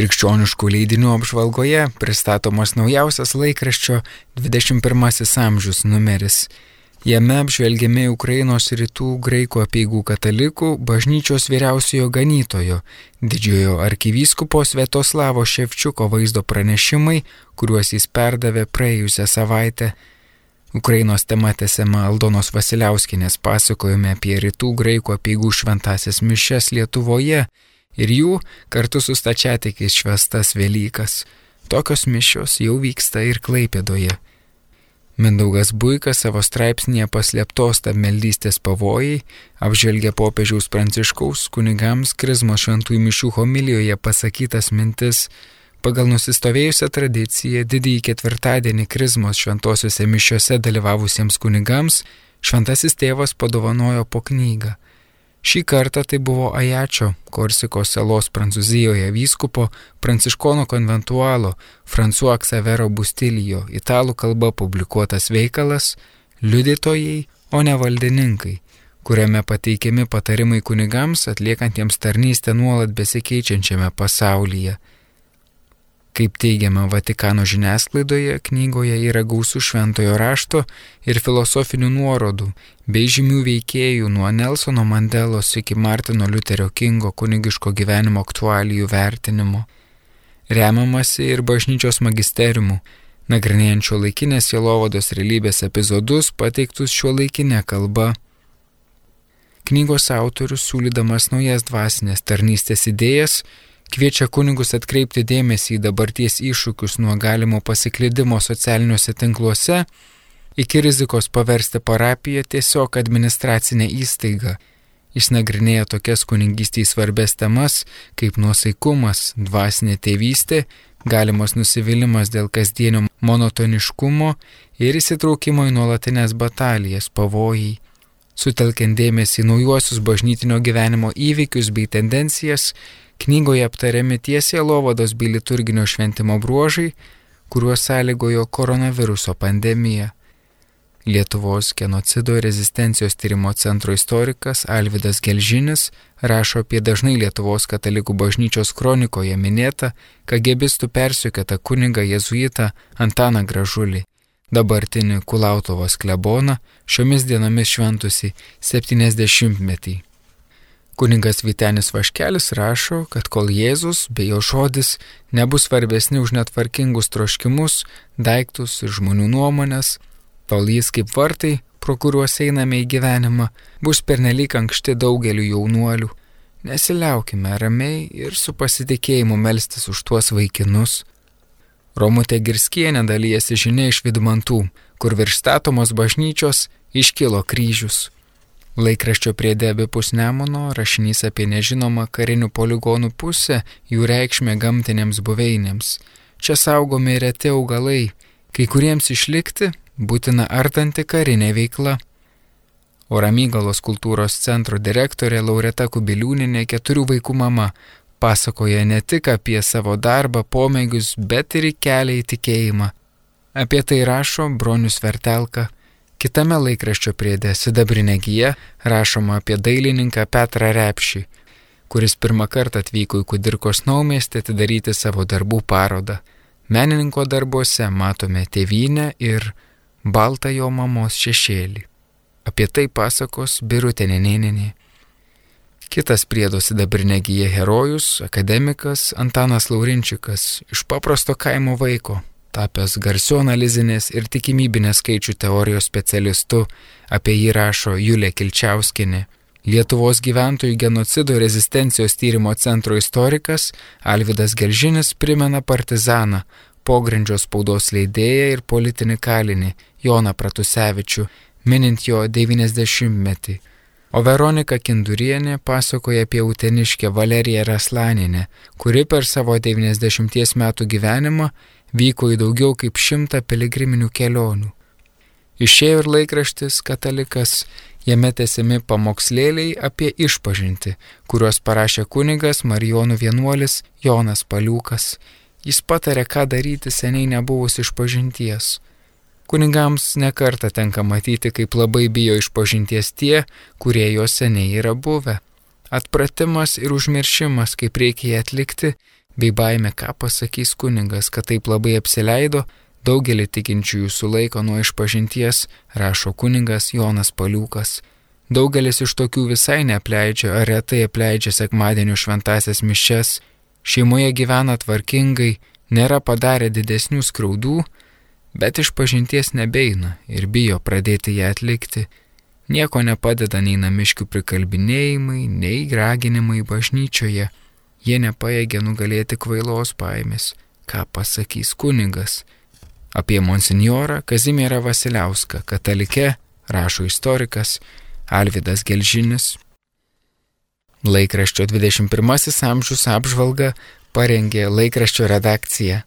Krikščioniškų leidinių apžvalgoje pristatomas naujausias laikraščio 21 amžius numeris. Jame apžvelgiami Ukrainos rytų graikų apieigų katalikų bažnyčios vyriausiojo ganytojo, didžiojo arkivyskupo Svetoslavo Ševčiuko vaizdo pranešimai, kuriuos jis perdavė praėjusią savaitę. Ukrainos tema tęsiama Aldonos Vasiliauskinės pasakojime apie rytų graikų apieigų šventasias mišes Lietuvoje ir jų kartu su stačiatikiais švestas Velykas. Tokios mišios jau vyksta ir Klaipėdoje. Mindaugas Buika savo straipsnėje paslėptos tabmeldystės pavojai apžvelgia popiežiaus pranciškaus kunigams krizmos šventųjų mišių homilijoje pasakytas mintis. Pagal nusistovėjusią tradiciją didįjį ketvirtadienį krizmos šventosiuose mišiuose dalyvavusiems kunigams šventasis tėvas padovanojo po knygą. Šį kartą tai buvo Ajačio, Korsikos salos Prancūzijoje vyskupo pranciškono konventualo François Xavero Bustilijo italų kalba publikuotas veikalas Liudytojai, o ne valdininkai, kuriame pateikiami patarimai kunigams atliekantiems tarnystę nuolat besikeičiančiame pasaulyje. Kaip teigiama Vatikano žiniasklaidoje, knygoje yra gausų šventojo rašto ir filosofinių nuorodų, bei žymių veikėjų nuo Nelsono Mandelos iki Martino Liuterio Kingo kunigiško gyvenimo aktualijų vertinimo. Remiamasi ir bažnyčios magisteriumų, nagrinėjančio laikinės Jelovados realybės epizodus pateiktus šio laikinė kalba. Knygos autorius siūlydamas naujas dvasinės tarnystės idėjas, kviečia kunigus atkreipti dėmesį į dabarties iššūkius nuo galimo pasiklydimo socialiniuose tinkluose iki rizikos paversti parapiją tiesiog administracinę įstaigą. Jis nagrinėja tokias kunigystės svarbės temas kaip nuosaikumas, dvasinė tėvystė, galimas nusivylimas dėl kasdienio monotoniškumo ir įsitraukimo į nuolatinės batalijas, pavojai. Sutelkiant dėmesį į naujuosius bažnytinio gyvenimo įvykius bei tendencijas, Knygoje aptariami tiesiai lovados bei liturginio šventimo bruožai, kuriuos sąlygojo koronaviruso pandemija. Lietuvos genocido ir rezistencijos tyrimo centro istorikas Alvidas Gelžinis rašo apie dažnai Lietuvos katalikų bažnyčios kronikoje minėtą kagebistų persiekėtą kunigą jezuitą Antaną Gražulį, dabartinį Kulautovos kleboną, šiomis dienomis šventusi 70-metį. Kuningas Vitenis Vaškelis rašo, kad kol Jėzus bei jo žodis nebus svarbesni už netvarkingus troškimus, daiktus ir žmonių nuomonės, tol jis kaip vartai, pro kuriuos einame į gyvenimą, bus pernelyg ankšti daugeliu jaunuolių. Nesiliaukime ramiai ir su pasitikėjimu melstis už tuos vaikinus. Romutė Girskienė dalyjasi žinia iš vidumantų, kur virš statomos bažnyčios iškilo kryžius. Laikraščio priedė abipus Nemuno rašinys apie nežinomą karinių poligonų pusę, jų reikšmę gamtinėms buveinėms. Čia saugomi reti augalai, kai kuriems išlikti būtina artanti karinė veikla. O Ramygalos kultūros centro direktorė Laureta Kubiliūninė keturių vaikų mama pasakoja ne tik apie savo darbą, pomėgius, bet ir kelią į tikėjimą. Apie tai rašo Bronius Vertelka Kitame laikraščio priedė Sidabrinė gyja rašoma apie dailininką Petrą Repšį, kuris pirmą kartą atvyko į Kudirkos naumestį atidaryti savo darbų parodą. Menininko darbuose matome tėvynę ir baltą jo mamos šešėlį. Apie tai pasakos Birutė Neneninė. Kitas priedo Sidabrinė gyja herojus, akademikas Antanas Laurinčikas iš paprasto kaimo vaiko, tapęs garsiu analizinės ir tikimybinės skaičių teorijos specialistu, apie jį rašo Julė Kilčiauskinė. Lietuvos gyventojų genocido rezistencijos tyrimo centro istorikas Alvidas Gelžinis primena partizaną, pogrindžio spaudos leidėją ir politinį kalinį Joną Pratusevičių, minint jo 90-metį. O Veronika Kindurienė pasakoja apie uteniškę Valeriją Raslaninę, kuri per savo 90 metų gyvenimą vyko į daugiau kaip šimtą piligriminių kelionių. Išėjo ir laikraštis katalikas, jame tęsiami pamokslėliai apie išpažinti, kuriuos parašė kunigas Marijonų vienuolis Jonas Paliukas. Jis patarė, ką daryti seniai nebuvus išpažinties. Kunigams nekarta tenka matyti, kaip labai bijo išpažinties tie, kurie jo seniai yra buvę. Atpratimas ir užmiršimas, kaip reikia jį atlikti, bei baime, ką pasakys kuningas, kad taip labai apsileido, daugelį tikinčiųjų sulaiko nuo išpažinties, rašo kuningas Jonas Paliukas. Daugelis iš tokių visai neapleidžia ar retai apleidžia sekmadienio šventasias mišes, šeimoje gyvena tvarkingai, nėra padarę didesnių skriaudų, bet iš pažinties nebeina ir bijo pradėti ją atlikti. Nieko nepadeda nei namiškių prikalbinėjimai, nei raginimai bažnyčioje. Jie nepaėgė nugalėti kvailos baimės. Ką pasakys kuningas? Apie monsinjorą Kazimierą Vasiliauską, katalikę, rašo istorikas, Alvidas Gelžinis. Laikraščio 21 amžius apžvalga parengė laikraščio redakcija